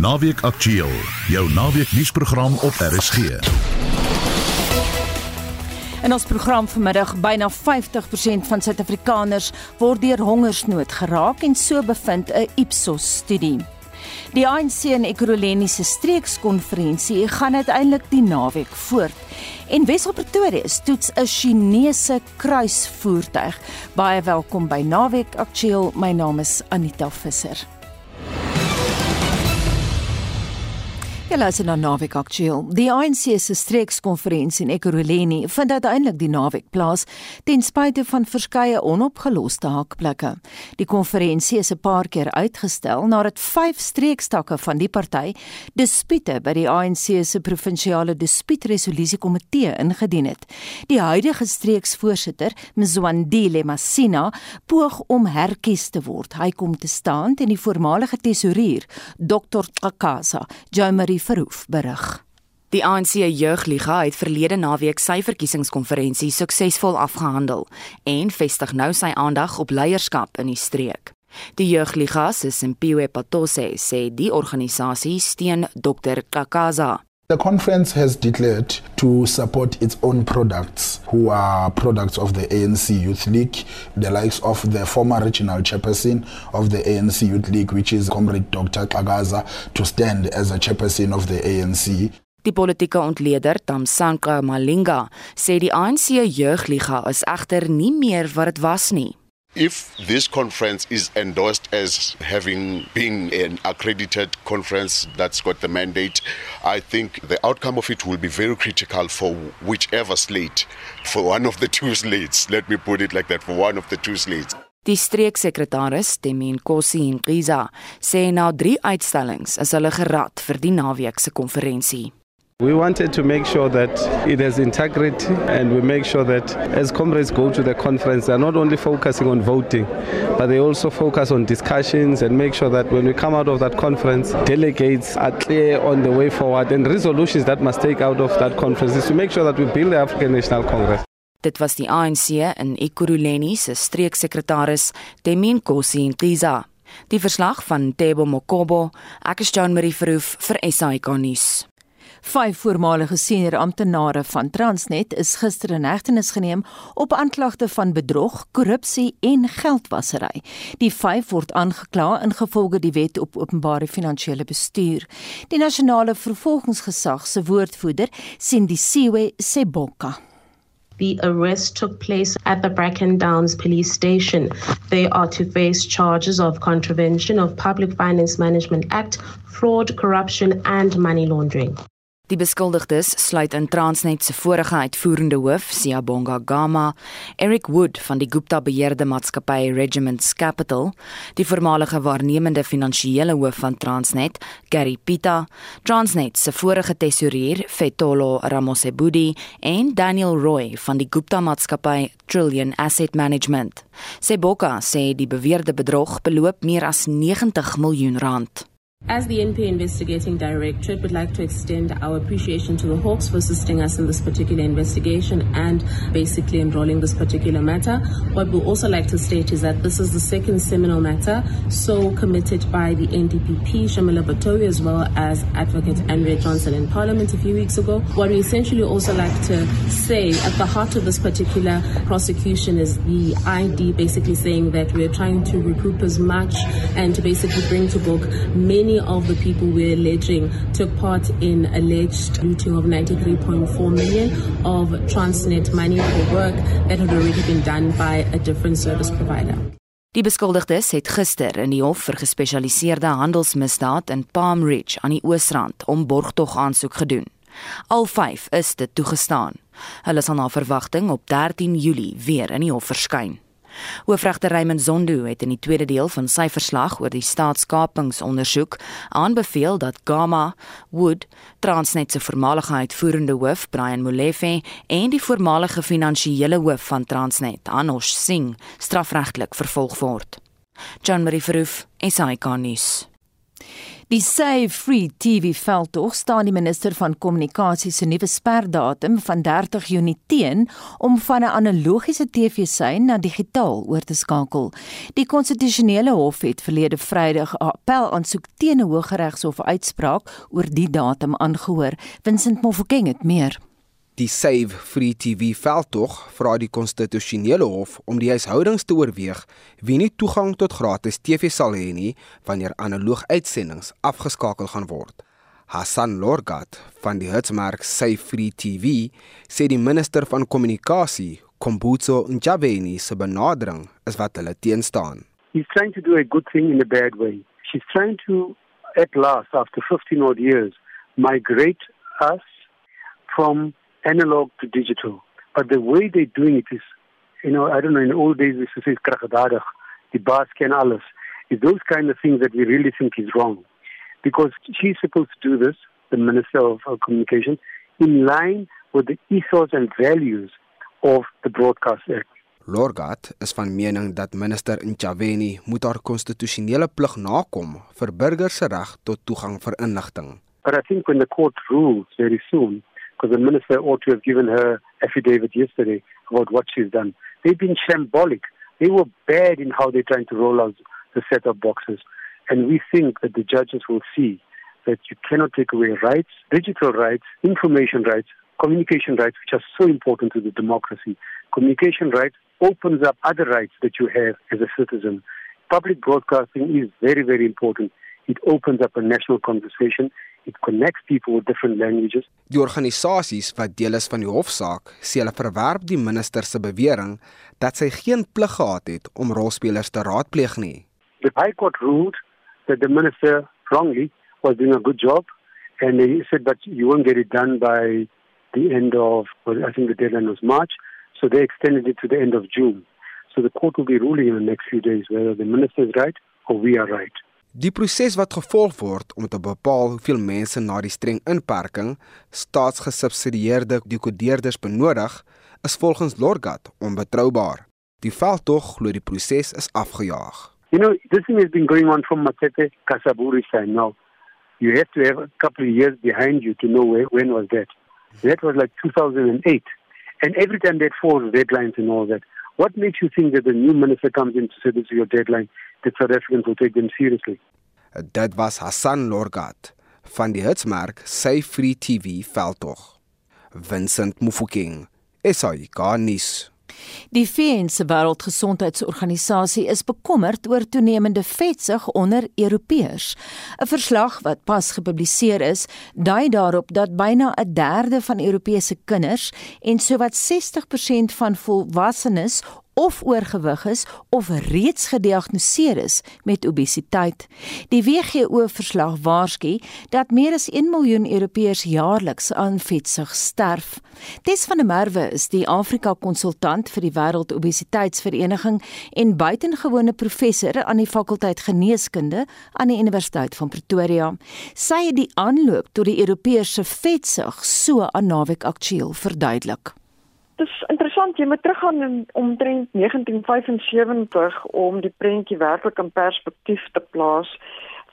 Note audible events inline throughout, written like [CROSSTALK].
Naweek Aktueel, jou naweek nuusprogram op RSG. In ons program vanmiddag byna 50% van Suid-Afrikaners word deur hongersnood geraak en so bevind 'n Ipsos studie. Die ANC en Ekurhuleni se streekskonferensie gaan uiteindelik die naweek voort. En Wessel Pretoria toets 'n Chinese kruisvoertuig. Baie welkom by Naweek Aktueel. My naam is Anita Visser. Ja, luister na Naweek Aktueel. Die ANC se streekskonferensie in Ekurhuleni vind uiteindelik die naweek plaas ten spyte van verskeie onopgeloste hakplekke. Die konferensie is 'n paar keer uitgestel nadat vyf streekstakke van die party dispute by die ANC se provinsiale dispuutresolusiekomitee ingedien het. Die huidige streeksvoorsitter, Mzwandile Masina, poog om herkies te word. Hy kom te staan teen die voormalige tesourier, Dr. Tsakasa, Jomari Verhoef berig. Die ANC jeugliga het verlede naweek sy verkiesingskonferensie suksesvol afgehandel en vestig nou sy aandag op leierskap in die streek. Die jeugliga se Simpiwe Patose sê die organisasie steun Dr Kakaza. The conference has declared to support its own products, who are products of the ANC Youth League, the likes of the former regional chairperson of the ANC Youth League, which is Comrade Dr. Kagaza, to stand as a chairperson of the ANC. Die politieke ontleder Tamsanqa Malinga sê die ANC Jeugliga is egter nie meer wat dit was nie. If this conference is endorsed as having been an accredited conference that's got the mandate, I think the outcome of it will be very critical for whichever slate, for one of the two slates. Let me put it like that, for one of the two slates. Die streeksekretaris, Temin Kosi Ngiza, sê na 3 uitstallings is hulle gerad vir die naweek se konferensie. We wanted to make sure that it has integrity and we make sure that as comrades go to the conference, they're not only focusing on voting, but they also focus on discussions and make sure that when we come out of that conference, delegates are clear on the way forward and resolutions that must take out of that conference is to make sure that we build the African National Congress. Dit was die ANC in Ekurhuleni se streeksekretaris Temin Kosi Ngiza. Die verslag van Tebo Mokobo, ek is Jean Marie Verhoef vir SAK nuus. Vyf voormalige senior amptenare van Transnet is gister in hegtenis geneem op aanklagte van bedrog, korrupsie en geldwasery. Die vyf word aangekla ingevolge die Wet op Openbare Finansiële Bestuur. Die nasionale vervolgingsgesag se woordvoerder, Sindisiwe Seboka The arrest took place at the Bracken Downs police station. They are to face charges of contravention of Public Finance Management Act, fraud, corruption, and money laundering. Die beskuldigdes sluit in Transnet se vorige uitvoerende hoof, Siyabonga Gama, Eric Wood van die Gupta beheerde maatskappy Regiments Capital, die voormalige waarnemende finansiële hoof van Transnet, Gary Pita, Transnet se vorige tesourier, Fetolo Ramosebudi en Daniel Roy van die Gupta maatskappy Trillion Asset Management. Seboka sê die beweerde bedrog beloop meer as 90 miljoen rand. As the NPA Investigating Directorate would like to extend our appreciation to the Hawks for assisting us in this particular investigation and basically enrolling this particular matter. What we'd also like to state is that this is the second seminal matter so committed by the NDPP, Shamila Batowi, as well as Advocate Andrea Johnson in Parliament a few weeks ago. What we essentially also like to say at the heart of this particular prosecution is the ID basically saying that we're trying to recoup as much and to basically bring to book many many of the people we're alleging took part in alleged looting of 93.4 million of Transnet money for work that had already been done by a different service provider. Die beskuldigdes het gister in die hof vir gespesialiseerde handelsmisdaad in Palm Ridge aan die Oosrand om borgtog aansoek gedoen. Al 5 is dit toegestaan. Hulle sal na verwagting op 13 Julie weer in die hof verskyn. Hoofregter Raymond Zondo het in die tweede deel van sy verslag oor die staatskapingsondersoek aanbeveel dat Gama, Wood, Transnet se voormalige uitvoerende hoof Brian Molefe en die voormalige finansiële hoof van Transnet, Anosh Singh, strafregtelik vervolg word. John Marie Verhoef, SAK nuus. Die Save Free TV veldtog staan die minister van kommunikasie se nuwe sperdatum van 30 Junie teen om van 'n analogiese TV-sein na digitaal oor te skakel. Die konstitusionele hof het verlede Vrydag 'n appel aansoek teen 'n Hooggeregshof uitspraak oor die datum aangehoor. Vincent Mofokeng het meer. Die Save Free TV veldtog vra die konstitusionele hof om die huishoudings te oorweeg wie nie toegang tot gratis TV sal hê nie wanneer analoog uitsendings afgeskakel gaan word. Hassan Lorgat van die Hertzmark Save Free TV sê die minister van kommunikasie, Kombutso Njabeni se benadering is wat hulle teenstaan. He's trying to do a good thing in a bad way. She's trying to at last after 15 odd years migrate us from analog to digital. But the way they're doing it is, you know, I don't know, in old days we used to say krachadadig, the bas ken alles. It's those kind of things that we really think is wrong. Because she's supposed to do this, the Minister of Communication, in line with the ethos and values of the Broadcast Act. Lorgat is van mening dat minister Nchaweni moet haar konstitusionele plig nakom vir burgers se reg tot toegang vir inligting. But I think when the court rules very soon, because the minister ought to have given her affidavit yesterday about what she's done. They've been shambolic. They were bad in how they're trying to roll out the set of boxes. And we think that the judges will see that you cannot take away rights, digital rights, information rights, communication rights, which are so important to the democracy. Communication rights opens up other rights that you have as a citizen. Public broadcasting is very, very important. It opens up a national conversation it connects people with different languages. Die organisasies wat deel is van die hofsaak, sê hulle verwerp die minister se bewering dat sy geen plig gehad het om rolspelers te raadpleeg nie. The High Court ruled that the minister wrongly was doing a good job and they said that you won't get it done by the end of well, I think the deadline was March, so they extended it to the end of June. So the court will be ruling in the next few days whether the minister is right or we are right. Die proses wat gevolg word om te bepaal hoeveel mense na die streng inperking staatsgesubsidieerde dekodeerders benodig, is volgens Lorgat onbetroubaar. Die veldtog glo die proses is afgejaag. You know, this thing has been going on from Matete Kasaburi side now. You have to have a couple of years behind you to know where, when was that. That was like 2008. And every time that falls deadlines and all that. What makes you think that the new minister comes in to say this is your deadline? That South Africans will take them seriously. Dit was Hassan Lorgat van die Hitsmerk Say Free TV veldtog. Vincent Mufokeng, SAK nuus. Die VN se Wêreldgesondheidsorganisasie is bekommerd oor toenemende vetsug onder Europeërs. 'n Verslag wat pas gepubliseer is, dui daarop dat byna 'n derde van Europese kinders en sowat 60% van volwassenes of oorgewig is of reeds gediagnoseer is met obesiteit. Die WHO verslag waarsku dat meer as 1 miljoen Europeërs jaarliks aan vetsug sterf. Tes van der Merwe is die Afrika konsultant vir die Wêreld Obesiteitsvereniging en buitengewone professor aan die fakulteit geneeskunde aan die Universiteit van Pretoria. Sy het die aanloop tot die Europese vetsug so aan naweek aktueel verduidelik dis interessant jy moet teruggaan in omtrent 1975 om die prentjie werklik in perspektief te plaas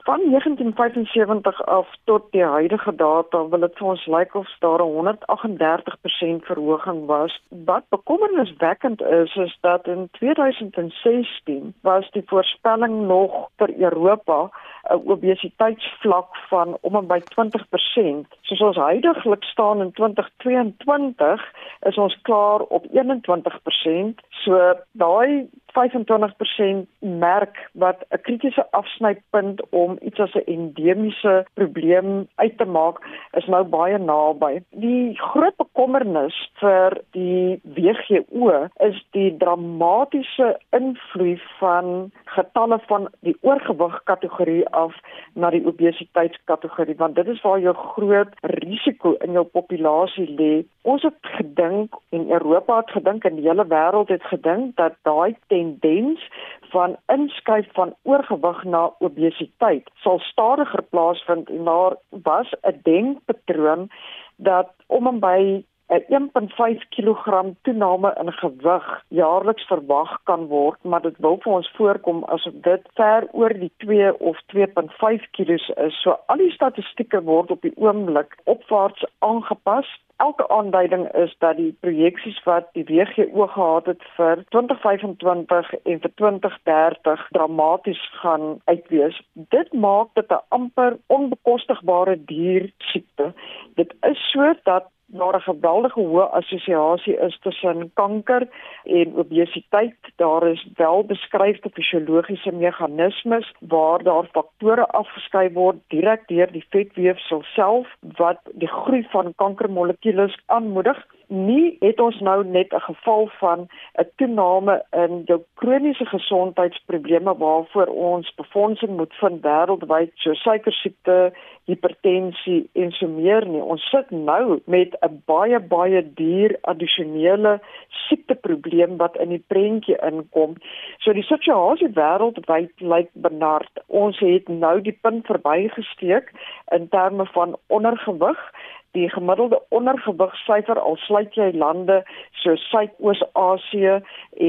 van 1975 af tot die huidige data wil dit vir ons lyk of daar 'n 138% verhoging was. Wat bekommerniswekkend is is dat in 2016 was die voorspelling nog vir Europa 'n obesiteitsvlak van om en by 20%. Soos ons huidigelik staan in 2022 is ons klaar op 21%. So daai 25% merk wat 'n kritiese afsnypunt om iets as 'n endemiese probleem uit te maak is nou baie naby. Die groot bekommernis vir die WGO is die dramatiese invloed van getalle van die oorgewig kategorie af na die obesiteitskategorie want dit is waar jou groot risiko in jou populasie lê. Ons het gedink en Europa het gedink en die hele wêreld het gedink dat daai tendens van inskuif van oorgewig na obesiteit sal stadiger plaasvind en daar was 'n denkpatroon dat om en by 'n 1.5 kg toename in gewig jaarliks verwag kan word, maar dit wil vir ons voorkom asof dit ver oor die 2 of 2.5 kg is. So al die statistieke word op die oomblik opwaarts aangepas elke aanduiding is dat die projeksies wat die WGO gehad het vir 2025 en vir 2030 dramaties gaan uitwees. Dit maak dit 'n amper onbekostigbare dier siekte. Dit is so dat daar 'n geweldige hoë assosiasie is tussen kanker en obesiteit. Daar is wel beskryfde fisiologiese meganismes waar daar faktore afgeskei word direk deur die vetweefsel self wat die groei van kankermolekules aanmoedig nie het ons nou net 'n geval van 'n toename in jou kroniese gesondheidsprobleme waarvoor ons befondsing moet vind wêreldwyd so suikersiekte, hipertensie en so meer nie. Ons sit nou met 'n baie baie duur addisionele siekteprobleem wat in die prentjie inkom. So die situasie wêreldwyd lyk benard. Ons het nou die punt verbygesteek in terme van ondergewig die gemiddelde ondergewigsyfer al sluit jy lande so Suidoos-Asië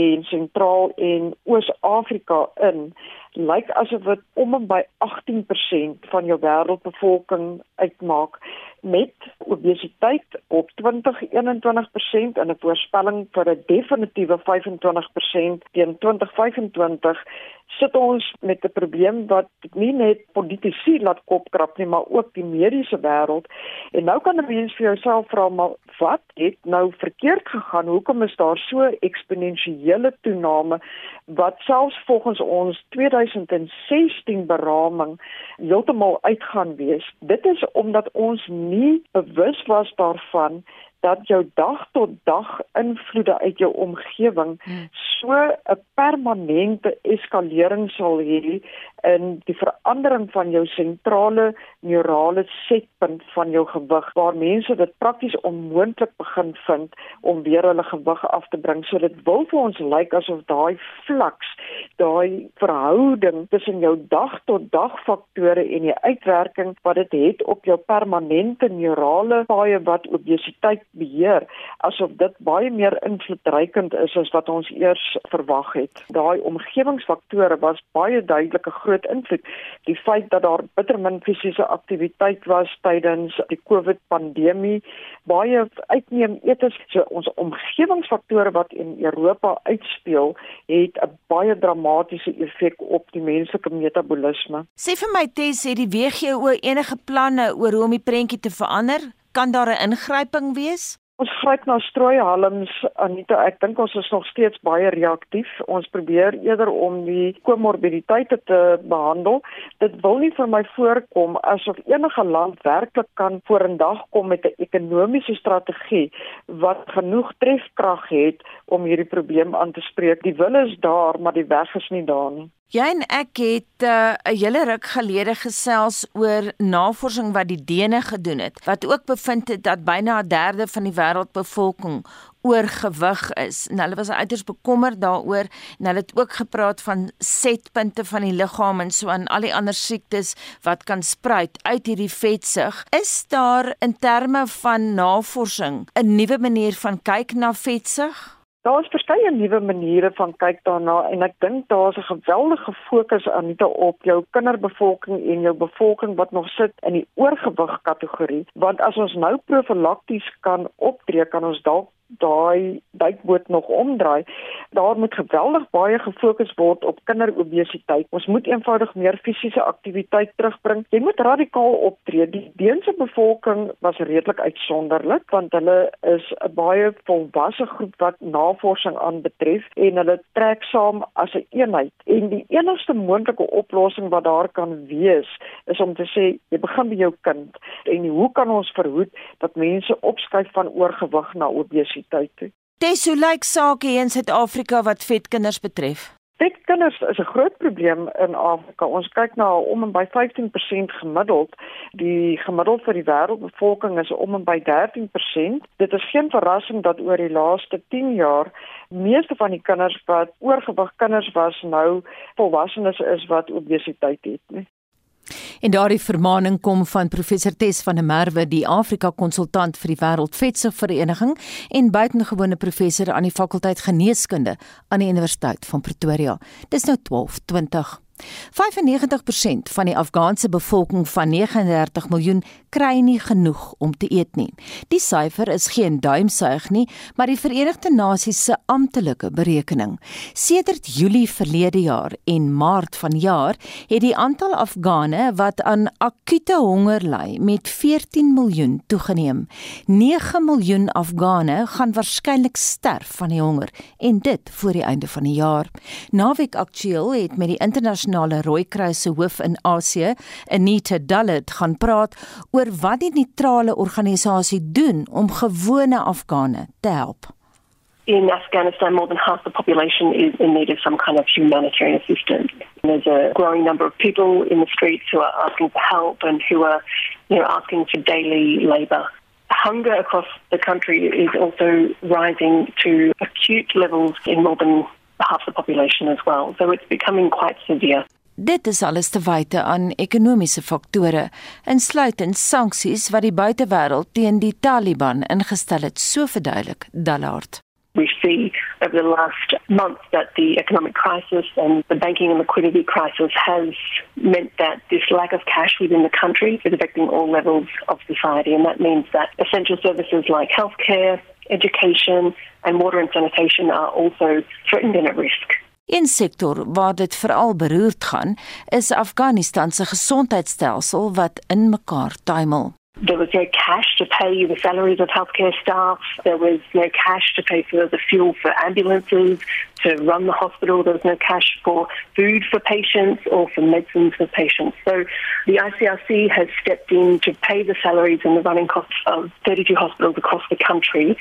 en Sentraal en Oos-Afrika in lyk asof dit om en by 18% van jou wêreldbevolking uitmaak met obesiteit op 20-21% en 'n voorspelling vir 'n definitiewe 25% teen 2025 sit ons met 'n probleem wat nie net politici laat kopkrap nie, maar ook die mediese wêreld. En nou kan 'n mens vir jouself vra maar wat het nou verkeerd gegaan? Hoekom is daar so eksponensiële toename wat selfs volgens ons 2016 beraming heeltemal uitgaan wees? Dit is omdat ons nie bewus was daarvan dat jou dag tot dag invloede uit jou omgewing hmm. so 'n permanente eskalering sal hê in die verandering van jou sentrale neurale setpunt van jou gewig waar mense dit prakties onmoontlik begin vind om weer hulle gewig af te bring. So dit wil vir ons lyk asof daai flaks, daai verhouding tussen jou dag tot dag faktore en die uitwerking wat dit het, het op jou permanente neurale paaie wat obesiteit beheer, asof dit baie meer invloedrykend is as wat ons eers verwag het. Daai omgewingsfaktore was baie duidelike groot invloed. Die feit dat daar bitter min fisiese aktiwiteit was tydens die COVID pandemie, baie uitneem etes, so ons omgewingsfaktore wat in Europa uitspeel, het 'n baie dramatiese effek op die menslike metabolisme. Sê vir my Tess, het die WGO enige planne oor hoe om die prentjie te verander? Kan daar 'n ingryping wees? Ons gryp na strooihalms Anita. Ek dink ons is nog steeds baie reaktief. Ons probeer eerder om die komorbiditeite te behandel. Dit wil nie vir my voorkom asof enige land werklik kan vorendag kom met 'n ekonomiese strategie wat genoeg trefkrag het om hierdie probleem aan te spreek. Die wil is daar, maar die weg is nie daar nie. Jy en ek het uh, 'n uh, hele ruk gelede gesels oor navorsing wat die Dene gedoen het wat ook bevind het dat byna 'n derde van die wêreldbevolking oorgewig is. En hulle was uiters bekommerd daaroor en hulle het ook gepraat van setpunte van die liggaam en so aan al die ander siektes wat kan spruit uit hierdie vetsug. Is daar in terme van navorsing 'n nuwe manier van kyk na vetsug? Daar's verskeie nuwe maniere van kyk daarna en ek dink daar's 'n geweldige fokus aan dit op jou kinderbevolking en jou bevolking wat nog sit in die oorgewig kategorie. Want as ons nou profylakties kan optree kan ons dalk daai duikboot nog omdraai. Daar moet geweldig baie gefokus word op kinderobesiteit. Ons moet eenvoudig meer fisiese aktiwiteit terugbring. Jy moet radikaal optree. Die Deense bevolking was redelik uitsonderlik want hulle is 'n baie volwasse groep wat navorsing aanbetref en hulle trek saam as 'n een eenheid. En die enigste moontlike oplossing wat daar kan wees is om te sê jy begin by jou kind. En hoe kan ons verhoed dat mense opskuif van oorgewig na obesiteit? Universiteit. Dis hoe lyk sake in Suid-Afrika wat vet kinders betref. Vet kinders is 'n groot probleem in Afrika. Ons kyk na om en by 15% gemiddeld. Die gemiddeld vir die wêreldbevolking is om en by 13%. Dit is geen verrassing dat oor die laaste 10 jaar meeste van die kinders wat oorgewig kinders was nou volwassenes is wat obesiteit het, nee. En daardie vermaaning kom van professor Tes van der Merwe, die Afrika konsultant vir die Wêreldvetsigvereniging en buitengewone professor aan die fakulteit geneeskunde aan die Universiteit van Pretoria. Dis nou 12:20. 95% van die Afghaanse bevolking van 39 miljoen kry nie genoeg om te eet nie. Die syfer is geen duimsuig nie, maar die Verenigde Nasies se amptelike berekening. Sedert Julie verlede jaar en Maart vanjaar het die aantal Afghane wat aan akute honger ly met 14 miljoen toegeneem. 9 miljoen Afghane gaan waarskynlik sterf van die honger en dit voor die einde van die jaar. Naweek Aktueel het met die internasionale Rooikruis se hoof in Asië, Anita Dalit, gaan praat oor wat die neutrale organisasie doen om gewone Afghane te help. In Afghanistan, more than half the population is in need of some kind of humanitarian assistance. There's a growing number of people in the streets who are asking for help and who are, you know, asking for daily labour. Hunger across the country is also rising to acute levels in more than half the population as well. So it's becoming quite severe. Dit is alles te wyte aan ekonomiese faktore, insluitend sanksies wat die buitewêreld teen die Taliban ingestel het, so verduidelik Dallard. We see over the last month that the economic crisis and the banking and liquidity crisis has meant that this lack of cash within the country is affecting all levels of society. And that means that essential services like healthcare, education, and water and sanitation are also threatened and at risk. In sektor waar dit veral beroerd gaan, is Afghanistan se gesondheidstelsel wat in mekaar tuimel. There was no cash to pay the salaries of healthcare staff. There was no cash to pay for the fuel for ambulances, to run the hospital. There was no cash for food for patients or for medicines for patients. So the ICRC has stepped in to pay the salaries and the running costs of 32 hospitals across the country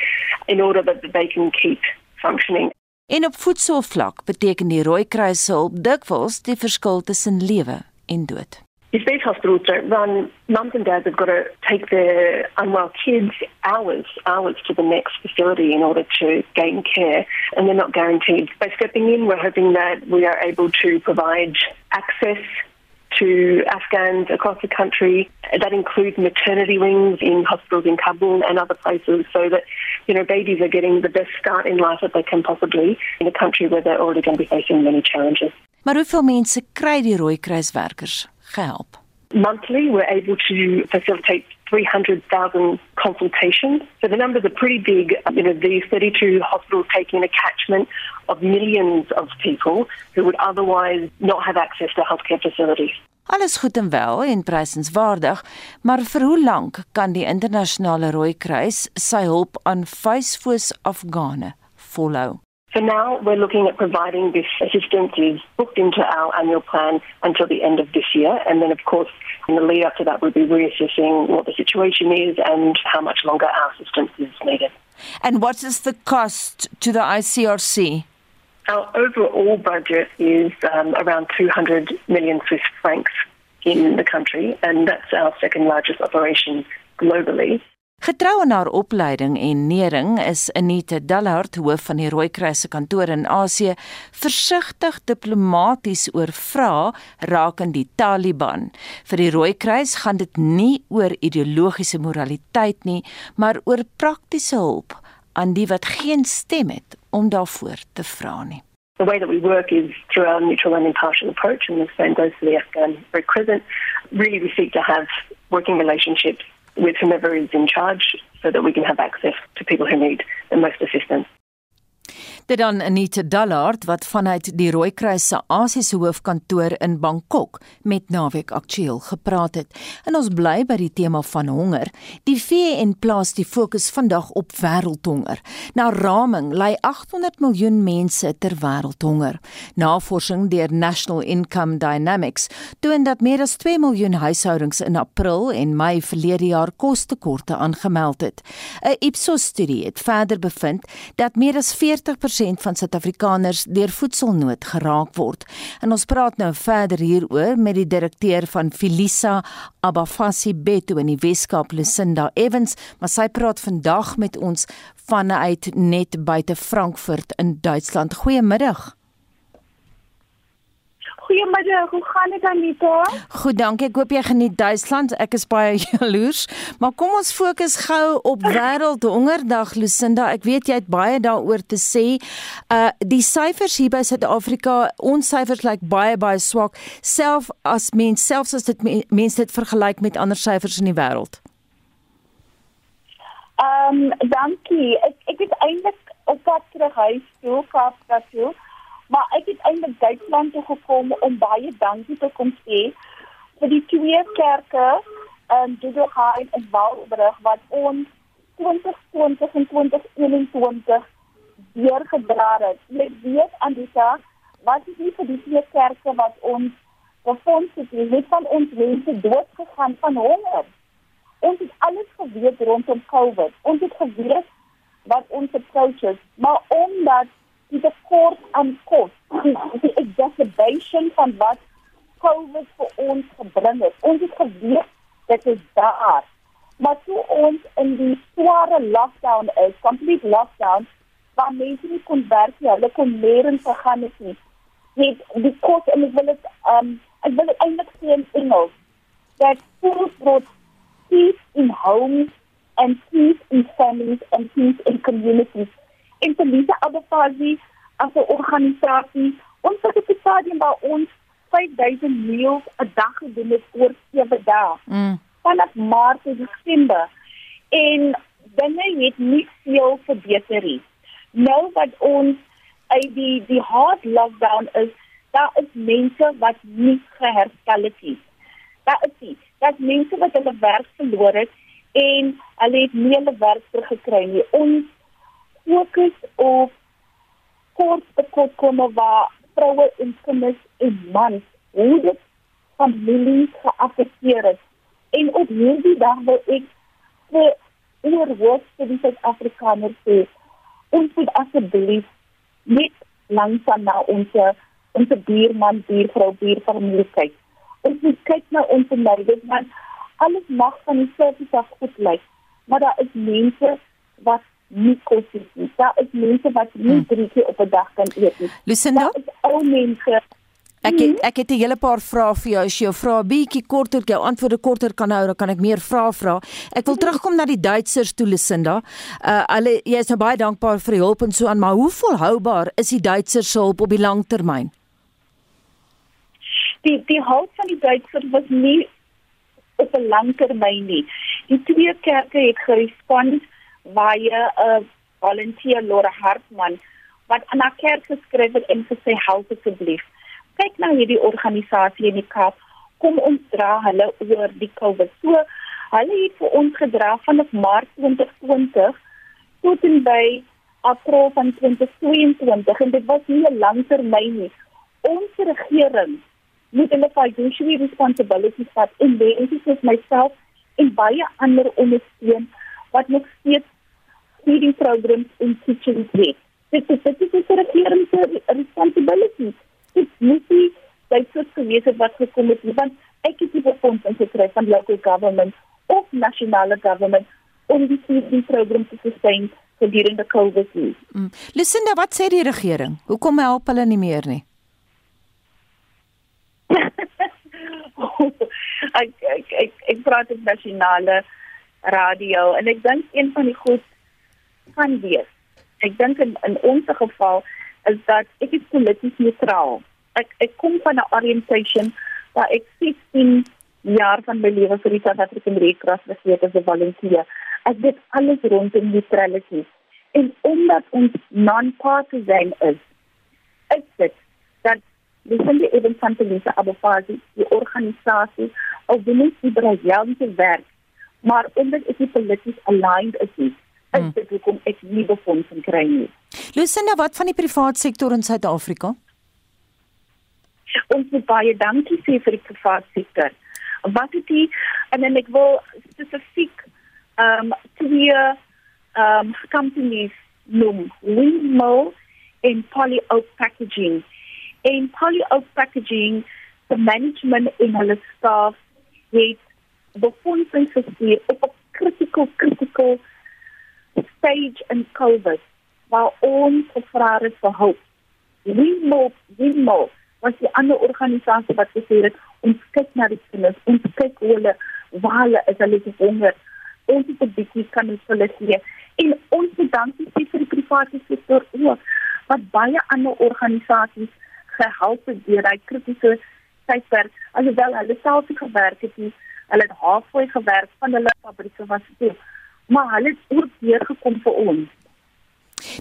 in order that they can keep functioning. En op voedselvlak beteken die Rooikruis se hulp dikwels die verskil tussen lewe en dood. These hospitals don't run, mums and dads have got to take their unwell kids hours, hours to the next facility in order to gain care, and they're not guaranteed. By stepping in, we're hoping that we are able to provide access to Afghans across the country. That includes maternity wings in hospitals in Kabul and other places so that, you know, babies are getting the best start in life that they can possibly in a country where they're already going to be facing many challenges. Maar hoeveel mense kry die Rooikruiswerkers? gehelp? Monthly, we're able to facilitate 300,000 consultations. So the numbers are pretty big. You know, these 32 hospitals taking a catchment of millions of people who would otherwise not have access to healthcare facilities. Alles goed en wel en prysenswaardig, maar vir hoe lank kan die internasionale Rooi Kruis sy hulp aan vuisfoos Afghane volhou? For now, we're looking at providing this assistance is booked into our annual plan until the end of this year. And then, of course, in the lead up to that, we'll be reassessing what the situation is and how much longer our assistance is needed. And what is the cost to the ICRC? Our overall budget is um, around 200 million Swiss francs in the country, and that's our second largest operation globally. Getrou aan haar opleiding en nering is Anita Dallard, hoof van die Rooikruis se kantoor in Asië, versigtig diplomaties oor vrae rakende die Taliban. Vir die Rooikruis gaan dit nie oor ideologiese moraliteit nie, maar oor praktiese hulp aan die wat geen stem het om daarvoor te vra nie. The way that we work is through our neutral and impartial approach, and the same goes for the Afghan Red Crescent. Really, we seek to have working relationships with whomever is in charge so that we can have access to people who need the most assistance. Dit dan Anita Dallard wat vanuit die Rooikruis se Asiese hoofkantoor in Bangkok met Naweek Aktueel gepraat het. En ons bly by die tema van honger. Die VN plaas die fokus vandag op wêreldhonger. Na raming ly 800 miljoen mense ter wêreld honger. Navorsing deur National Income Dynamics toon dat meer as 2 miljoen huishoudings in April en Mei verlede jaar kostekorte aangemeld het. 'n Ipsos-studie het verder bevind dat meer as 40 50% van Suid-Afrikaners deur voedselnood geraak word. En ons praat nou verder hieroor met die direkteur van Filisa Abafasi Beto in die Weskaap Lucinda Evans, maar sy praat vandag met ons vanuit net buite Frankfurt in Duitsland. Goeiemiddag. Goeiemiddag, hoe gaan dit Anita? Goed, dankie. Ek hoop jy geniet Duitsland. Ek is baie [LAUGHS] jaloers. Maar kom ons fokus gou op Wêreldhongerdag, Lucinda. Ek weet jy het baie daaroor te sê. Uh die syfers hier by Suid-Afrika, ons syfers lyk baie baie swak, self as mens selfs as dit mense dit vergelyk met ander syfers in die wêreld. Ehm um, dankie. Ek ek het eintlik op pad terug huis toe, Kaapstad toe. Maar ek het eintlik Duitsland toe gekom om baie dankie te kom sê vir die twee kerke in Dudelheim en Waalbrug wat ons 2020 en 2021 weer gedra het. Jy weet Anita, wat is nie vir die twee kerke wat ons gefonds het, jy het van ons mense dood gegaan van honger. Ons het alles geweet rondom COVID. Ons het geweet wat ons approach is, maar omdat die tekort aan kos, die, die exacerbation van wat COVID vir ons gebring het. Ons het geweet dit is daar. Maar toe ons in die sware lockdown is, complete lockdown, waar mense nie kon werk nie, hulle kon nêrens gegaan het nie. Net die kos en ek wil dit um ek wil dit eintlik sê in Engels that food brought peace in homes and peace in families and peace in communities en Felisa Abafazi as 'n organisasie ons het op die stadium waar ons 5000 meals 'n dag gedoen het oor 7 dae. Mm. Vanaf Maart tot Desember en dinge het nie veel verbeter nie. Nou wat ons uit die die hard lockdown is, daar is mense wat nie geherstel het nie. Daar is nie. Dat mense wat hulle werk verloor het en hulle het nie hulle werk teruggekry nie. Ons fokus op kort tekortkomme waar vroue en kinders en mans hoe dit families geaffekteer het. En op hierdie dag wil ek vir oorhoog vir die Suid-Afrikaners sê, ons moet asseblief net langsam na ons ons buurman, buurvrou, buurfamilie kyk. Ons moet kyk na ons neighbors, want alles mag van die surface af goed lyk, maar daar is mense wat nie kos het nie. Daar is mense wat nie hmm. drie keer op 'n dag kan eet nie. Lucinda, daar is ou mense Ek het, ek het 'n hele paar vrae vir jou. As jy jou vrae bietjie korter, jou antwoorde korter kan hou, dan kan ek meer vrae vra. Ek wil terugkom na die Duitsers toe, Lucinda. Uh hulle jy is nou baie dankbaar vir die hulp en so aan, maar hoe volhoubaar is die Duitsers se hulp op die lang termyn? Die die hulp van die Duitsers was nie op 'n lang termyn nie. Die twee kerke het gerespond via 'n uh, volunteer Laura Hartman wat aan haar kerk geskryf het en gesê help asseblief. Kyk na hierdie organisasie in die Kaap. Kom ons dra hulle oor die COVID. So hulle het vir ons gedra vanaf Maart 2020 tot en by April van 2022 en dit was nie 'n langtermyn nie. Ons regering moet hulle fiduciary responsibilities vat en mense soos myself en baie ander ondersteun wat nog steeds feeding programs in kitchens het. Dit is dit is die regering se responsibility. Dit moet nie Duitsers gewees het wat gekom het, want ek het nie befondsing gekry van local government of nasionale government om die feeding program te sustain gedurende COVID. Mm. Lucinda, wat sê die regering? Hoekom help hulle nie meer nie? [LAUGHS] ek ek ek ek praat op nasionale radio en ek dink een van die goed kan wees. Ek dink in in ons geval is dat ek is polities neutraal. Ek ek kom van 'n orientation waar ek 16 jaar van my lewe vir die South African Red Cross gesleep as 'n volunteer. Ek weet alles rondom neutrality. En omdat ons non-partisan is, is dit dat die Sunday Event van Lisa Abafazi, die organisasie, al doen nie die Brasiliaanse werk, maar omdat ek polities aligned is, nie, is hmm. dit hoekom ek nie befondsing kry nie. Lucinda, wat van die private sektor in Suid-Afrika? Ons moet baie dankie sê vir die private sektor. Wat het die en dan ek wil spesifiek ehm um, twee ehm um, companies noem, Windmill en Polyoak Packaging. En Polyoak Packaging, the management en hulle staff het befondsing gestuur op 'n critical critical stage in COVID waar ons gevra het vir hulp. Windmill, Windmill was die ander organisasie wat gesê het ons kyk na die kinders, ons kyk hoe hulle waar hulle is, hulle is honger. Ons het 'n bietjie kan ons hulle gee. En ons bedankie sê vir die private sektor ook wat baie ander organisasies gehelp het deur hy kritiese tydperk. Alhoewel hulle self gewerk het, hulle het halfway gewerk van hulle fabrieke was toe. Maar hulle het ook weer gekom vir ons.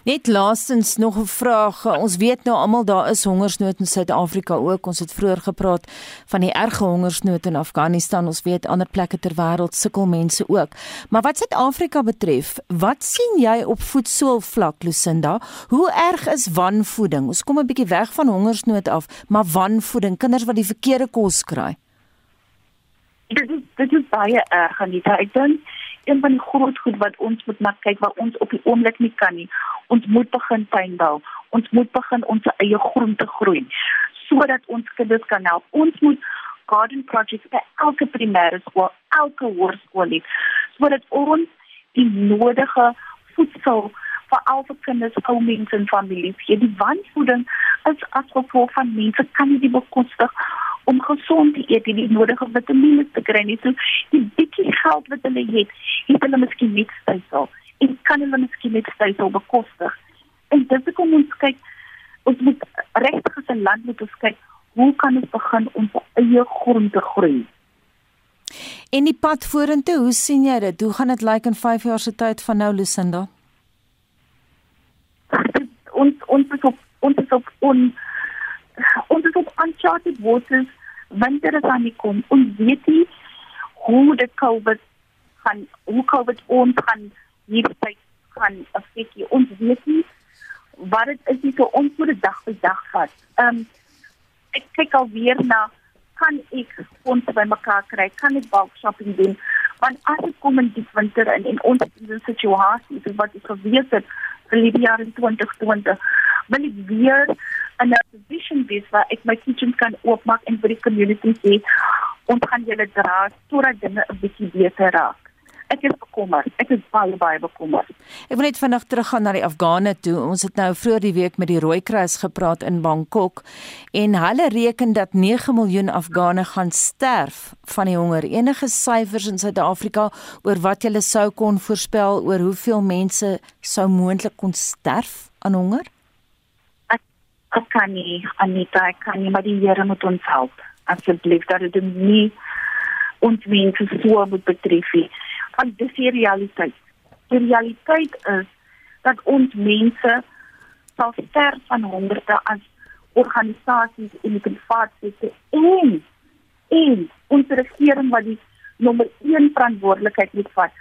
Net laastens nog 'n vraag. Ons weet nou almal daar is hongersnood in Suid-Afrika ook. Ons het vroeër gepraat van die erge hongersnood in Afghanistan. Ons weet ander plekke ter wêreld sukkel mense ook. Maar wat Suid-Afrika betref, wat sien jy op voedselvlak, Lucinda? Hoe erg is wanvoeding? Ons kom 'n bietjie weg van hongersnood af, maar wanvoeding, kinders wat die verkeerde kos kry. Dit is dit is baie erg, Anita. Ek dink een van die groot goed wat ons moet na kyk wat ons op die oomblik nie kan nie. Ons moet begin tuinbou. Ons moet begin ons eie groente groei sodat ons kinders kan help. Ons moet garden projects by elke primêre skool, elke hoërskool hê sodat ons die nodige voedsel vir al die kinders, ou mense en families hier die wanvoeding is as gevolg van mense kan nie bekostig om gesond te eet en die nodige vitamiene te kry nie. So die bietjie geld wat hulle het, het hulle miskien net stysel en kan hulle miskien net stysel bekostig. En dit is kom ons kyk ons moet regtig as 'n land moet ons kyk hoe kan ons begin om eie grond te groei? En die pad vorentoe, hoe sien jy dit? Hoe gaan dit lyk like in 5 jaar se tyd van nou Lucinda? Ons ons is op ons is op ons ons is op uncharted waters. Winter is aan die kom. Ons weet nie hoe dit COVID gaan hoe COVID ons gaan hierdie gaan affek ons weet nie wat dit is nie. So ons moet dit dag vir dag vat. Um, ek kyk alweer na kan ek ons by mekaar kry? Kan ek bulk shopping doen? Want as dit kom in die winter en in ons situasie is wat ek geweet het vir die jaar in 2020 wil ek weer in 'n position wees waar ek my kitchen kan oopmaak en vir die community sê ons gaan julle dra sodat dinge 'n bietjie beter raak. Ek is bekommerd. Ek is baie baie bekommerd. Ek wil net vinnig teruggaan na die Afghane toe. Ons het nou vroeër die week met die Rooikruis gepraat in Bangkok en hulle reken dat 9 miljoen Afghane gaan sterf van die honger. Enige syfers in Suid-Afrika oor wat jy sou kon voorspel oor hoeveel mense sou moontlik kon sterf aan honger? Ek kan nie Anita ek kan nie maar die Here moet ons help. Asseblief dat dit nie ons mense so moet betref nie. Want dis die realiteit. Die realiteit is dat ons mense sal sterf van honderde as organisasies in die private sektor en en ons regering wat die nommer 1 verantwoordelikheid moet vat.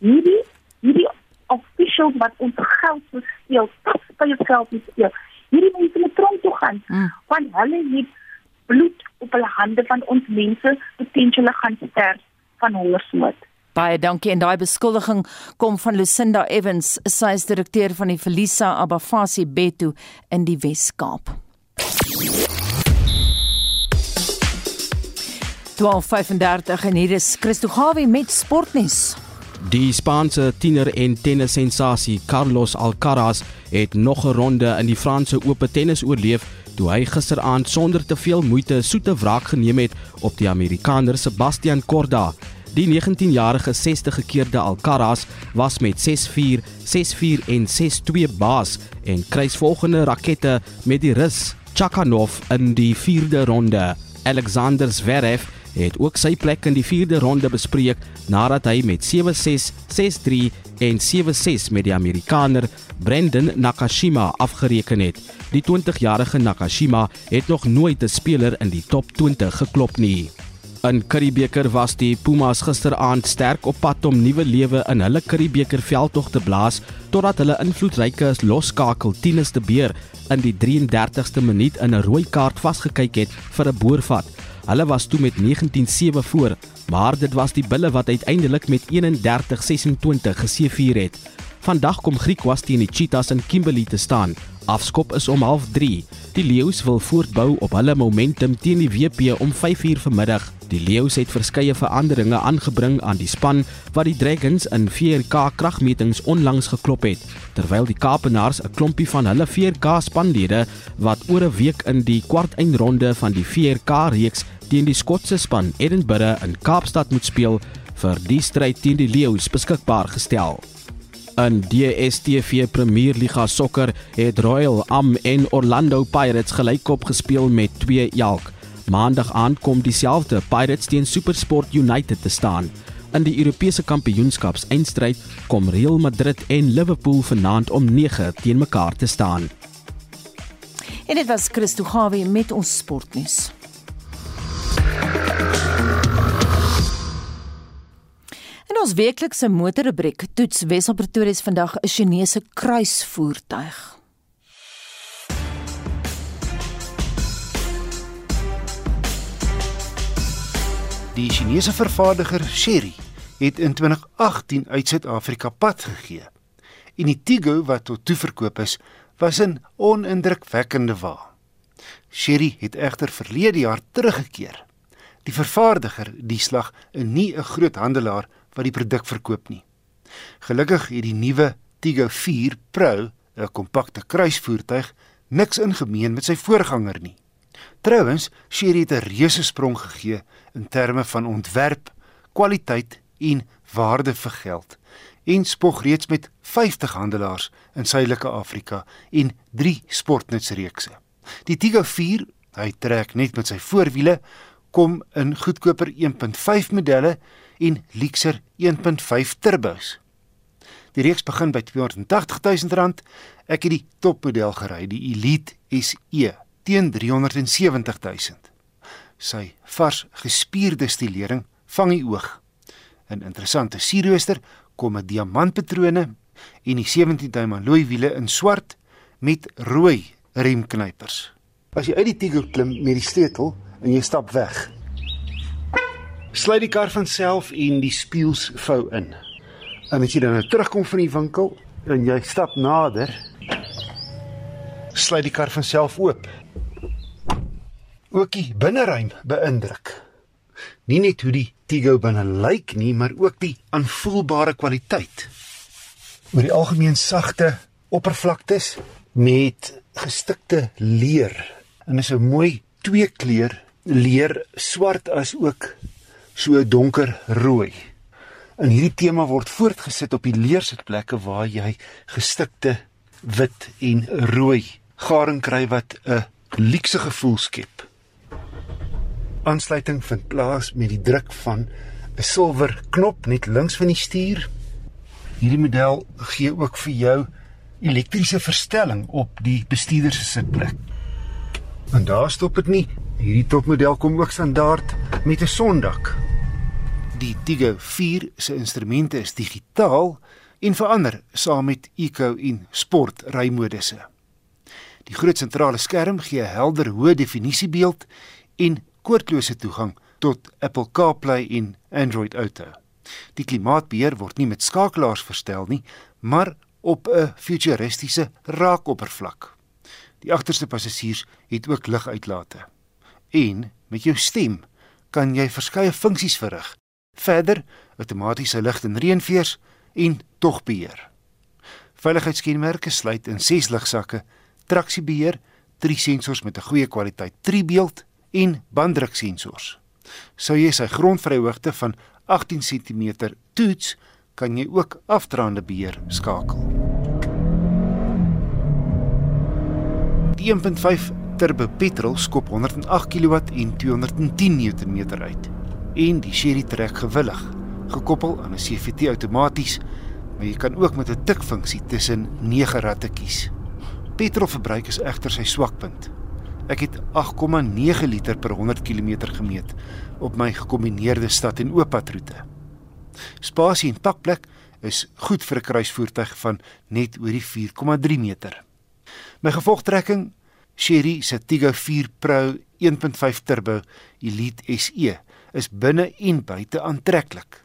Hierdie hierdie officials wat ons geld steel, steel geld steel hierdie mense moet tronk toe gaan mm. want hulle het bloed op hulle hande van ons mense potensieel gaan sterf van hongersnood. Baie dankie en daai beskuldiging kom van Lucinda Evans, sy is direkteur van die Felisa Abafasi Betu in die Wes-Kaap. 12:35 en hier is Christo Gawie met sportnuus. Die Spaanse tiener en tennissensasie Carlos Alcaraz het nog 'n ronde in die Franse Ope tennis oorleef toe hy gisteraand sonder te veel moeite soete wraak geneem het op die Amerikaner Sebastian Korda. Die 19-jarige 60-gekeerde Alcaraz was met 6-4, 6-4 en 6-2 baas en kruis volgende rakette met die Rus Chakhanov in die 4de ronde. Alexander Zverev het ook sy plek in die 4de ronde bespreek nadat hy met 7-6, 6-3 en 7-6 met die Amerikaner Brendan Nakashima afgereken het. Die 20-jarige Nakashima het nog nooit 'n speler in die top 20 geklop nie. In Curriebeeker was die Pumas gisteraand sterk op pad om nuwe lewe in hulle Curriebeeker veldtog te blaas totdat hulle invloedryke loskakel Tinus de Beer in die 33ste minuut in 'n rooi kaart vasgekyk het vir 'n boorvat. Hulle was toe met 19-7 voor, maar dit was die bulle wat uiteindelik met 31-26 geseëvier het. Vandag kom Griekwas teen die Cheetahs in Kimberley te staan. Afskop is om 0.30. Die Leeu's wil voortbou op hulle momentum teen die WP om 5:00 vanmiddag Die Lions het verskeie veranderinge aangebring aan die span wat die Dragons in 4K kragmetings onlangs geklop het, terwyl die Kaapenaars 'n klompie van hulle 4K spanlede wat oor 'n week in die kwartfinale van die 4K reeks teen die Skotse span Edinburgh in Kaapstad moet speel, vir die stryd teen die Lions beskikbaar gestel. In DStv Premier Liga sokker het Royal Am en Orlando Pirates gelykop gespeel met 2 elk. Maandag aand kom dieselfde Pirates teen SuperSport United te staan. In die Europese Kampioenskaps eindstryd kom Real Madrid en Liverpool vanaand om 9 teen mekaar te staan. En dit was Christo Gawie met ons sportnuus. Ons weeklikse motorrubriek toets Wessel Pretoria vandag 'n Chinese kruisvoertuig. Die Chinese vervaardiger Chery het in 2018 uit Suid-Afrika pad gegee. En die Tigo wat tot toe verkoop is, was 'n onindrukwekkende wa. Chery het egter verlede jaar teruggekeer. Die vervaardiger, die slag, 'n nie 'n groot handelaar wat die produk verkoop nie. Gelukkig het die nuwe Tigo 4 Pro, 'n kompakte kruisvoertuig, niks in gemeen met sy voorganger nie. Trouwens, Chery het 'n reuse sprong gegee in terme van ontwerp, kwaliteit en waarde vir geld en spog reeds met 50 handelaars in Suidelike Afrika en 3 sportnutsreekse. Die Tigo 4, hy trek net met sy voorwiele, kom in goedkoper 1.5 modelle en luxer 1.5 turbos. Die reeks begin by R280 000. Ek het die topmodel gery, die Elite SE teen 370 000. Sy vars gespierde stilering vang die oog. 'n Interessante sierrooster kom met diamantpatrone en die 17-duim alloy wiele in swart met rooi remknypers. As jy uit die Tiger klim met die sleutel en jy stap weg, sluit die kar van self en die spieëls vou in. En as jy dan nou terugkom van die winkel en jy stap nader, sluit die kar van self oop ook die binneruim beïndruk. Nie net hoe die Tigo binne lyk nie, maar ook die aanvoelbare kwaliteit. Oor die algemeen sagte oppervlaktes met gestikte leer en is 'n mooi twee kleur leer swart as ook so donker rooi. En hierdie tema word voortgesit op die leersitplekke waar jy gestikte wit en rooi garing kry wat 'n luukse gevoel skep aansluiting vind plaas met die druk van 'n silwer knop net links van die stuur. Hierdie model gee ook vir jou elektriese verstelling op die bestuurder se sitplek. En daar stop dit nie. Hierdie topmodel kom ook standaard met 'n sondak. Die Tigo 4 se instrumente is digitaal en verander saam met Eco en Sport rymodusse. Die groot sentrale skerm gee 'n helder hoë definisie beeld en koordlose toegang tot Apple CarPlay en Android Auto. Die klimaatbeheer word nie met skakelaars verstel nie, maar op 'n futuristiese raakoppervlak. Die agterste passasiers het ook liguitlate. En met jou stem kan jy verskeie funksies verrig. Verder, outomatiese lig- en reënveers en togbeheer. Veiligheidskenmerke sluit in 6 ligsakke, traksiebeheer, drie sensors met 'n goeie kwaliteit driebeeld en banddruksensors. Sou jy sy grondvryhoogte van 18 cm toets, kan jy ook afdraande beheer skakel. Die 1.5 turbo petrol skop 108 kW en 210 Nm uit en die Chery trek gewillig, gekoppel aan 'n CVT outomaties, maar jy kan ook met 'n tikfunksie tussen 9 ratte kies. Petrolverbruik is egter sy swakpunt. Ek het 8,9 liter per 100 km gemeet op my gekombineerde stad en ooppadroete. Spasie en pakplek is goed vir 'n kruisvoertuig van net oor die 4,3 meter. My gevolgtrekking Chery se Tiggo 4 Pro 1.5 turbo Elite SE is binne en buite aantreklik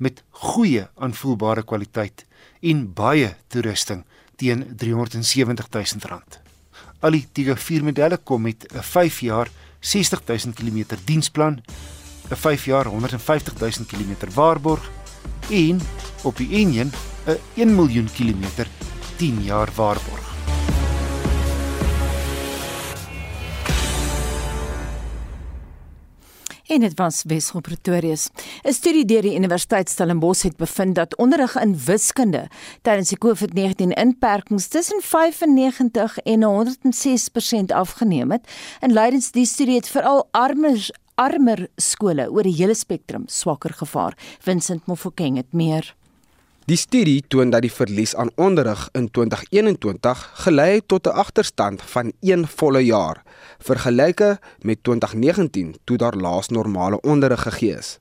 met goeie aanvoelbare kwaliteit en baie toerusting teen R370 000. Al die Tiger 4 modelle kom met 'n 5 jaar 60000 km diensplan 'n 5 jaar 150 000 km waarborg en op die N1 'n 1 miljoen kilometer 10 jaar waarborg. En dit was Wesel Pretorius. 'n Studie deur die Universiteit Stellenbosch het bevind dat onderrig in wiskunde tydens die COVID-19 inperkings tussen 95 en 106% afgeneem het. En leidens die studie het veral armer armer skole oor die hele spektrum swakker gevaar. Vincent Mofokeng het meer. Die studie toon dat die verlies aan onderrig in 2021 gelei het tot 'n agterstand van 1 volle jaar, vergelyke met 2019 toe daar laas normale onderrig gegee is.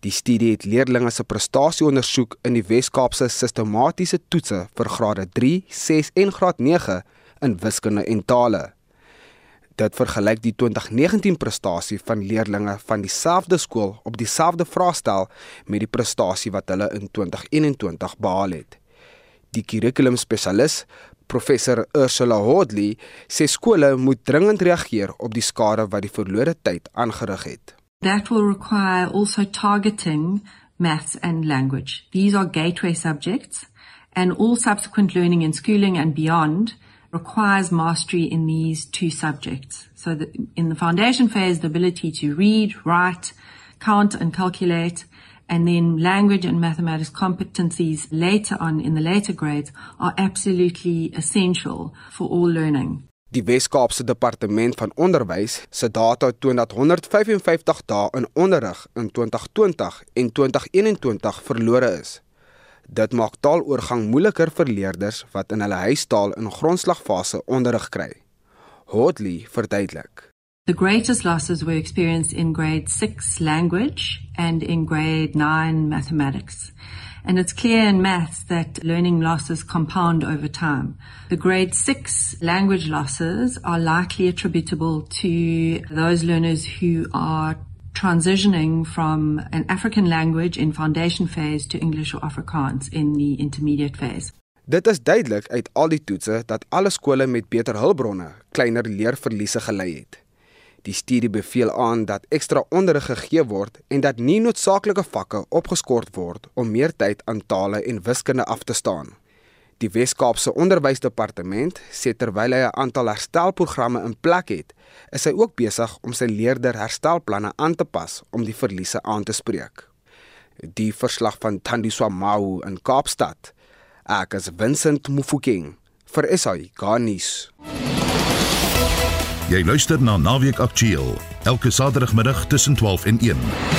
Die studie het leerders se prestasie ondersoek in die Wes-Kaapse sistematiese toetse vir grade 3, 6 en graad 9 in wiskunde en tale. Dit vergelyk die 2019 prestasie van leerders van dieselfde skool op dieselfde vraestel met die prestasie wat hulle in 2021 behaal het. Die kurrikulumspesialis, professor Ursula Hodley, sê skole moet dringend reageer op die skade wat die verlore tyd aangerig het. That will require also targeting maths and language. These are gateway subjects and all subsequent learning in schooling and beyond requires mastery in these two subjects. So that in the foundation phase, the ability to read, write, count and calculate, and then language and mathematics competencies later on in the later grades are absolutely essential for all learning. Die Wes-Kaapse Departement van Onderwys se data toon dat 155 dae in onderrig in 2020 en 2021 verlore is. Dit maak taaloorgang moeiliker vir leerders wat in hulle huistaal in grondslagfase onderrig kry. Hotley verduidelik. The greatest losses were experienced in grade 6 language and in grade 9 mathematics. And it's clear in maths that learning losses compound over time. The grade 6 language losses are likely attributable to those learners who are transitioning from an African language in foundation phase to English or Afrikaans in the intermediate phase. Dit is duidelik uit al die toetse dat alle skole met beter hulpbronne kleiner leerverliese gelei het. Die studie beveel aan dat ekstra onderrig gegee word en dat nie noodsaaklike vakke opgeskort word om meer tyd aan tale en wiskunde af te staan. Die Wes-Kaapse Onderwysdepartement sê terwyl hy 'n aantal herstelprogramme in plek het, is hy ook besig om sy leerder herstelplanne aan te pas om die verliese aan te spreek. Die verslag van Thandiswa Mau in Kaapstad. Ek is Vincent Mufokeng vir SAI Garnis. Jy luister na Naweek Aktueel elke Saterdagmiddag tussen 12 en 1.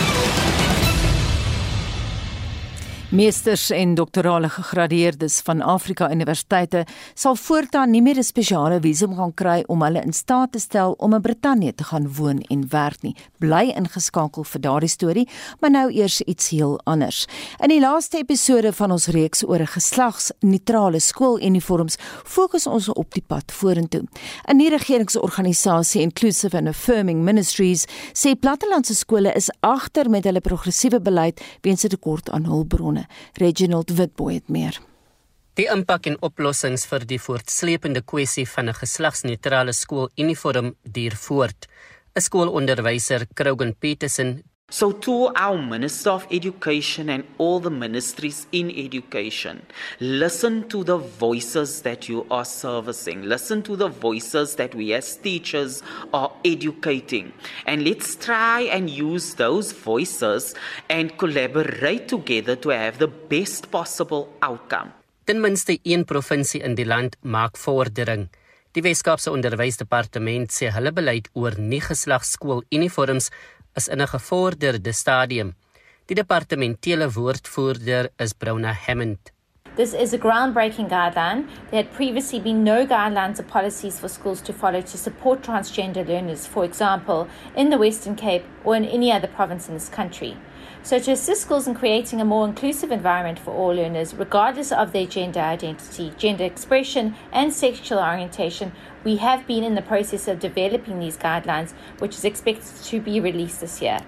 Meesters en doktorale gegradeerdes van Afrika Universiteite sal voortaan nie meer 'n spesiale visum gaan kry om hulle in staat te stel om in Brittanje te gaan woon en werk nie. Bly ingeskakel vir daardie storie, maar nou eers iets heel anders. In die laaste episode van ons reeks oor geslagsneutrale skooluniforms fokus ons op die pad vorentoe. 'n Nie regeringsorganisasie Inclusive and Affirming Ministries sê plattelandse skole is agter met hulle progressiewe beleid weens 'n tekort aan hulpbronne persone. Reginald Witboy het meer. Die impak en oplossings vir die voortsleepende kwessie van 'n geslagsneutrale skooluniform duur voort. 'n Skoolonderwyser, Krogan Petersen, So, to our Minister of Education and all the ministries in education, listen to the voices that you are servicing. Listen to the voices that we as teachers are educating. And let's try and use those voices and collaborate together to have the best possible outcome. Ten minste een provinsie in die land maak vordering. Die Weskaapse Onderwysdepartement sê hulle beleid oor nie geslagskooluniforms is in 'n gevorderde stadium. Die departementele woordvoerder is Browna Hammond. This is a groundbreaking guideline. There had previously been no guidelines or policies for schools to follow to support transgender learners, for example, in the Western Cape or in any other province in this country. So, to assist schools in creating a more inclusive environment for all learners, regardless of their gender identity, gender expression, and sexual orientation, we have been in the process of developing these guidelines, which is expected to be released this year.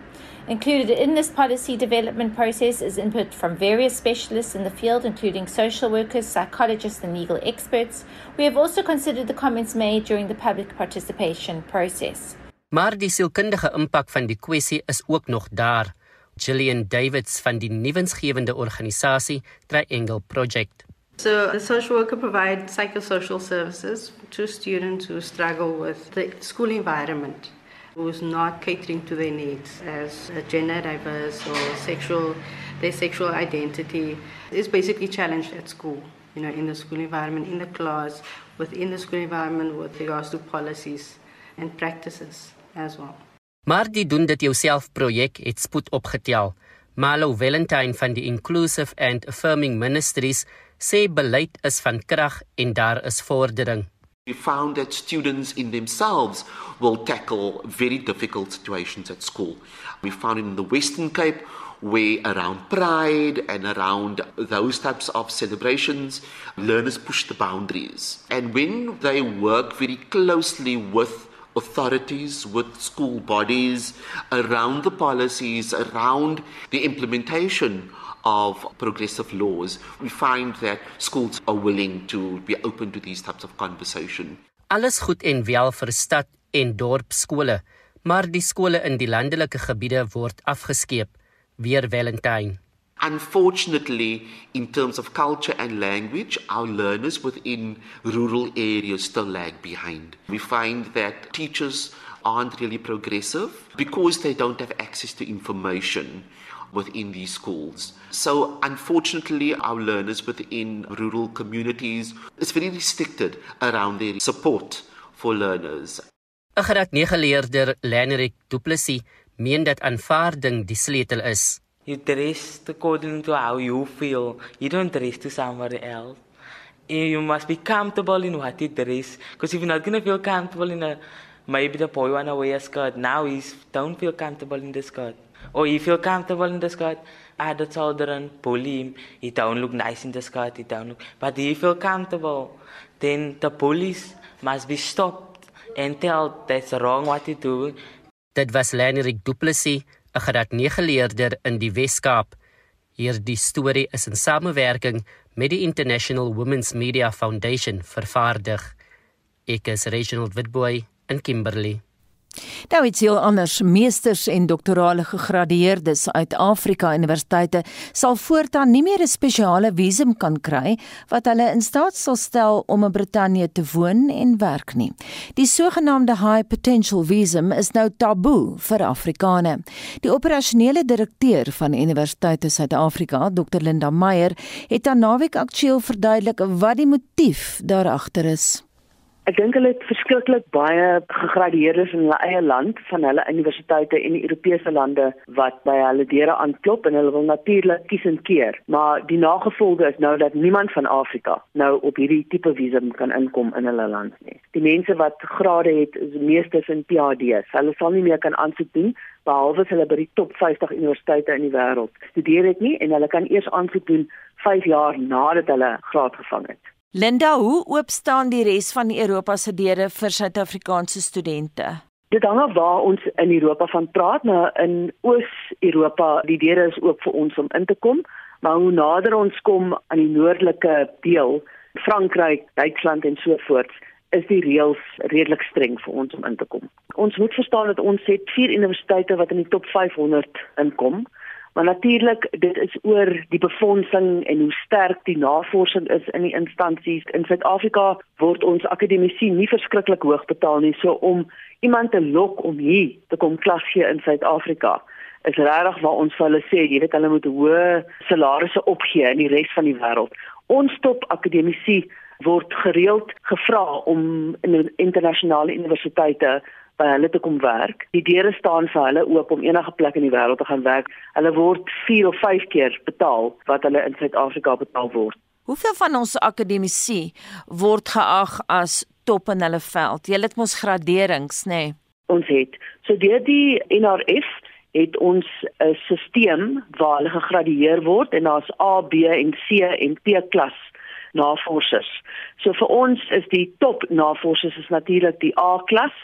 Included in this policy development process is input from various specialists in the field, including social workers, psychologists, and legal experts. We have also considered the comments made during the public participation process. Maar die sielkundige impak van die kwessie is ook nog daar. Gillian Davids van die nuwensgewende organisasie Triangle Project. So, the social worker provides psychosocial services to students who struggle with the school environment, who's not catering to their needs as gender diverse or sexual, their sexual identity is basically challenged at school, you know, in the school environment, in the class, within the school environment with regards to policies and practices as well. Maar die doen dit jouself projek het spoed opgetel. Malo Valentine van die Inclusive and Affirming Ministries sê beleid is van krag en daar is vordering. We found that students in themselves will tackle very difficult situations at school. We found in the Western Cape where around pride and around those types of celebrations, learners push the boundaries. And when they work very closely with authorities, with school bodies, around the policies, around the implementation of progressive laws, we find that schools are willing to be open to these types of conversation. Alles goed en wel vir stad en dorp skole, maar die skole in die landelike gebiede word afgeskeep, weer Valentine. Unfortunately, in terms of culture and language, our learners within rural areas still lag behind. We find that teachers aren't really progressive because they don't have access to information within these schools. So unfortunately our learners within rural communities is very restricted around their support for learners. 'n Graad 9 leerder, Lenerick Du Plessis, meen dat aanvaarding die sleutel is. You dress according to how you feel. You don't dress to somebody else. You must be comfortable in what you dress. Because if you're not going to feel comfortable in a, maybe the boy want to wear a skirt. Now he don't feel comfortable in the skirt. Or he feel comfortable in the skirt. Other children bully him. He don't look nice in the skirt. He don't look. But he feel comfortable. Then the police must be stopped and tell that's wrong what you do. Dit was Lenerick Du Plessis 'n graad 9 leerder in die Wes-Kaap. Hierdie storie is in samewerking met die International Women's Media Foundation vervaardig. Ek is Reginald Witboy in Kimberley. Nou iets heel anders. Meesters en doktorale gegradueerdes uit Afrika universiteite sal voortaan nie meer 'n spesiale visum kan kry wat hulle in staat sal stel om in Brittanje te woon en werk nie. Die sogenaamde high potential visum is nou taboe vir Afrikane. Die operasionele direkteur van Universiteite Suid-Afrika, Dr Linda Meyer, het aan Naweek Aktueel verduidelik wat die motief daar agter is. Ek dink hulle het verskriklik baie gegradueerdes in hulle eie land van hulle universiteite en die Europese lande wat by hulle deure aanklop en hulle wil natuurlik kies en keer. Maar die nagevolge is nou dat niemand van Afrika nou op hierdie tipe visum kan inkom in hulle land nie. Die mense wat grade het, is meestes in PhD's. Hulle sal nie meer kan aansoek doen behalwe hulle by die top 50 universiteite in die wêreld studeer het nie en hulle kan eers aansoek doen 5 jaar nadat hulle graad gevang het. Linda, hoe oop staan die res van Europa se deure vir Suid-Afrikaanse studente? Dit hang af waar ons in Europa van praat, maar in Oos-Europa, die deure is oop vir ons om in te kom, maar hoe nader ons kom aan die noordelike deel, Frankryk, Duitsland en so voort, is die reëls redelik streng vir ons om in te kom. Ons moet verstaan dat ons het vier universiteite wat in die top 500 inkom. Maar natuurlik, dit is oor die befondsing en hoe sterk die navorsing is in die instansies. In Suid-Afrika word ons akademici nie verskriklik hoog betaal nie, so om iemand te lok om hier te kom klas gee in Suid-Afrika is regtig waar ons vir hulle sê, jy weet hulle moet hoë salarisse opgee in die res van die wêreld. Ons top akademici word gereeld gevra om in internasionale universiteite by hulle te kom werk. Die deure staan vir hulle oop om enige plek in die wêreld te gaan werk. Hulle word 4 of 5 keer betaal wat hulle in Suid-Afrika betaal word. Hoeveel van ons akademici word geag as top in hulle veld? Jy het mos graderings, nê? Nee? Ons het. So deur die NRF het ons 'n stelsel waar hulle gegradueer word en daar's A, B en C en P klas navorsers. So vir ons is die top navorsers is natuurlik die A klas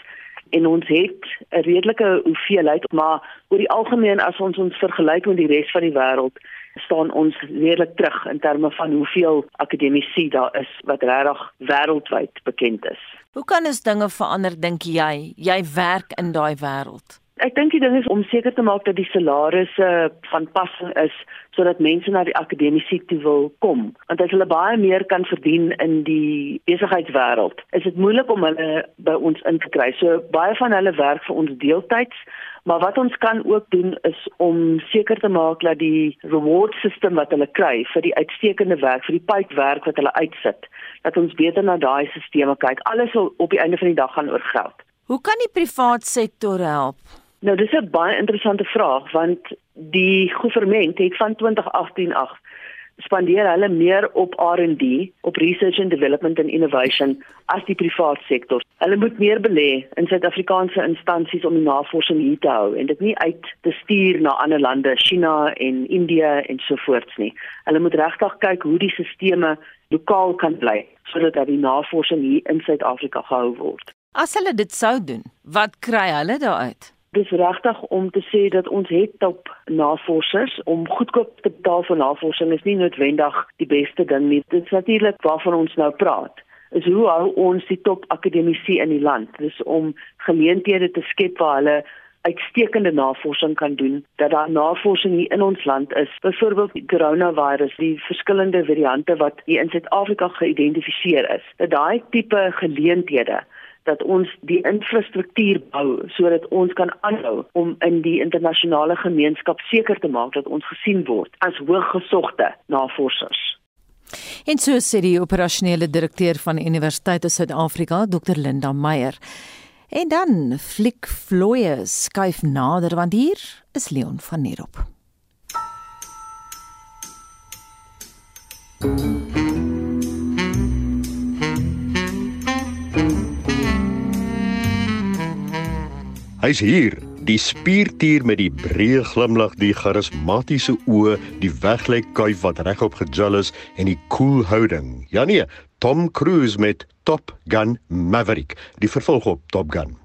en ons het 'n redelike hoeveelheid maar oor die algemeen as ons ons vergelyk met die res van die wêreld staan ons redelik terug in terme van hoeveel akademici daar is wat regtig wêreldwyd bekend is. Hoe kan ons dinge verander dink jy? Jy werk in daai wêreld. Ek dink die ding is om seker te maak dat die salarisse van passing is sodat mense na die akademiese toe wil kom. Want as hulle baie meer kan verdien in die besigheidswêreld, is dit moeilik om hulle by ons in te kry. So baie van hulle werk vir ons deeltyds, maar wat ons kan ook doen is om seker te maak dat die reward system wat hulle kry vir die uitstekende werk, vir die pypwerk wat hulle uitsit, dat ons beter na daai stelsels kyk. Alles op die einde van die dag gaan oor geld. Hoe kan die privaat sektor help? Nou dis 'n baie interessante vraag want die regering het van 2018 af spandeer hulle meer op R&D, op research and development and innovation as die private sektor. Hulle moet meer belê in Suid-Afrikaanse instansies om die navorsing hier te hou en dit nie uit te stuur na ander lande, China en Indië en so voorts nie. Hulle moet regtig kyk hoe die stelsels lokaal kan bly sodat die navorsing hier in Suid-Afrika gehou word. As hulle dit sou doen, wat kry hulle daaruit? Dis regtig om te sê dat ons het op navorsers om goedkoop te betaal vir navorsing is nie noodwendig die beste ding nie. Dit is natuurlik waarvan ons nou praat. Is hoe hou ons die top akademici in die land? Dis om geleenthede te skep waar hulle uitstekende navorsing kan doen dat daar navorsing hier in ons land is byvoorbeeld die coronavirus die verskillende variante wat hier in Suid-Afrika geïdentifiseer is dat daai tipe geleenthede dat ons die infrastruktuur bou sodat ons kan aanhou om in die internasionale gemeenskap seker te maak dat ons gesien word as hooggesogte navorsers. En so sê die operasionele direkteur van Universiteit van Suid-Afrika, Dr Linda Meyer. En dan fliek vloeie skuif nader want hier is Leon van Nierop. Hy's hier, die spiertier met die breë glimlag, die charismatiese oë, die weglyk kuif wat regop gejul is en die koel houding. Ja nee, Tom Cruise met Top Gun Maverick, die vervolg op Top Gun.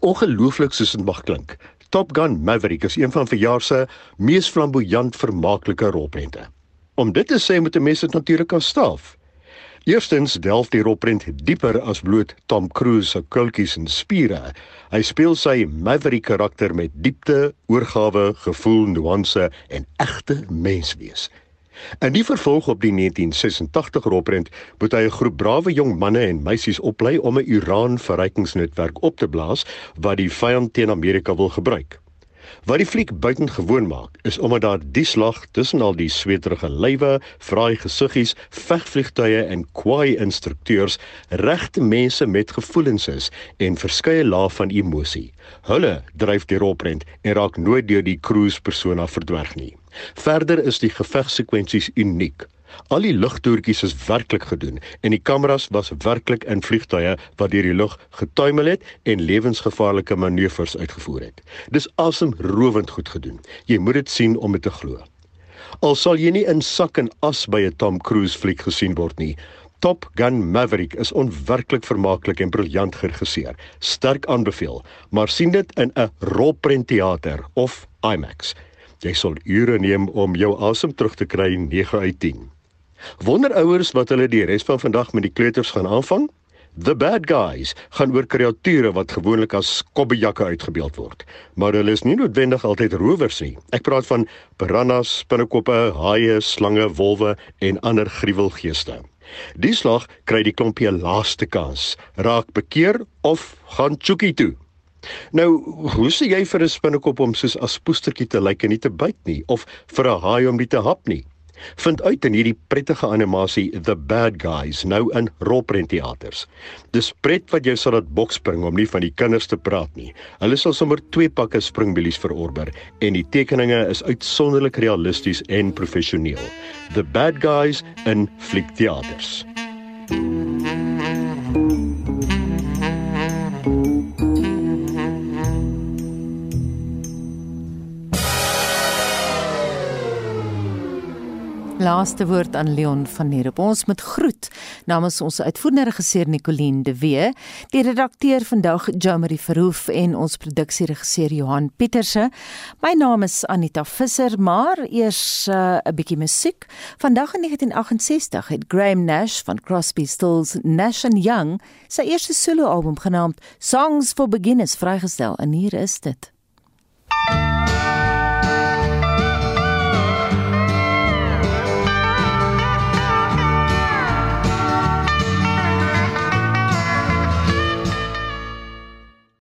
Ongelooflik soos dit mag klink. Top Gun Maverick is een van verjaar se mees flamboyant vermaaklike rolprente. Om dit te sê moet 'n mens dit natuurlik kan staaf. Eerstens delf die rolprent dieper as bloot Tom Cruise se kultjies en spiere. Hy speel sy maverick karakter met diepte, oorgawe, gevoel, nuance en egte menswees. In die vervolg op die 1986 rolprent moet hy 'n groep brawe jong manne en meisies oplei om 'n Iran-verrykingsnetwerk op te blaas wat die vyand teen Amerika wil gebruik. Wat die fliek buitengewoon maak, is omdat daar die slag tussen al die sweterige lywe, fraai gesiggies, vegvliegtuie en kwaai instrukteurs regte mense met gevoelens is en verskeie lae van emosie. Hulle dryf die rolprent en raak nooit deur die cruise persona verdwerg nie. Verder is die gevegsekwensies uniek. Al die lugtoertjies is werklik gedoen en die kameras was werklik in vliegtuie wat deur die lug getuimel het en lewensgevaarlike manoeuvres uitgevoer het. Dis asemrowend goed gedoen. Jy moet dit sien om dit te glo. Al sal jy nie in sak en as by 'n Tom Cruise fliek gesien word nie. Top Gun Maverick is onwerklik vermaaklik en briljant geregisseer. Sterk aanbeveel, maar sien dit in 'n rolprentteater of IMAX. Jy sal ure neem om jou asem terug te kry 9 uit 10. Wonderouers wat hulle die res van vandag met die kleuters gaan aanvang? The Bad Guys gaan oor kreature wat gewoonlik as skobbejakke uitgebeeld word, maar hulle is nie noodwendig altyd rowers nie. Ek praat van piranhas, spinnekoppe, haie, slange, wolwe en ander gruwelgeeste. Die slag kry die klompie laaste kans. Raak bekeer of gaan chookie toe. Nou, hoe sê jy vir 'n spinnekop om soos as poestertjie te lyk en nie te byt nie of vir 'n haai om nie te hap nie? Vind uit in hierdie prettige animasie The Bad Guys nou in rolprentteaters. Dis pret wat jy sal dat boks spring om nie van die kinders te praat nie. Hulle sal sommer twee pakke springbilies verorber en die tekeninge is uitsonderlik realisties en professioneel. The Bad Guys in fliekteaters. Laaste woord aan Leon van Nerop. Ons met groet namens ons uitvoerende regisseur Nicoline de Wee, die redakteur vandag Jomari Verhoef en ons produksieregisseur Johan Pieterse. My naam is Anita Visser, maar eers uh, 'n uh, bietjie musiek. Vandag in 1968 het Graham Nash van Crosby, Stills, Nash and Young sy eerste soloalbum genaamd Songs for Beginners vrygestel en hier is dit. Thank you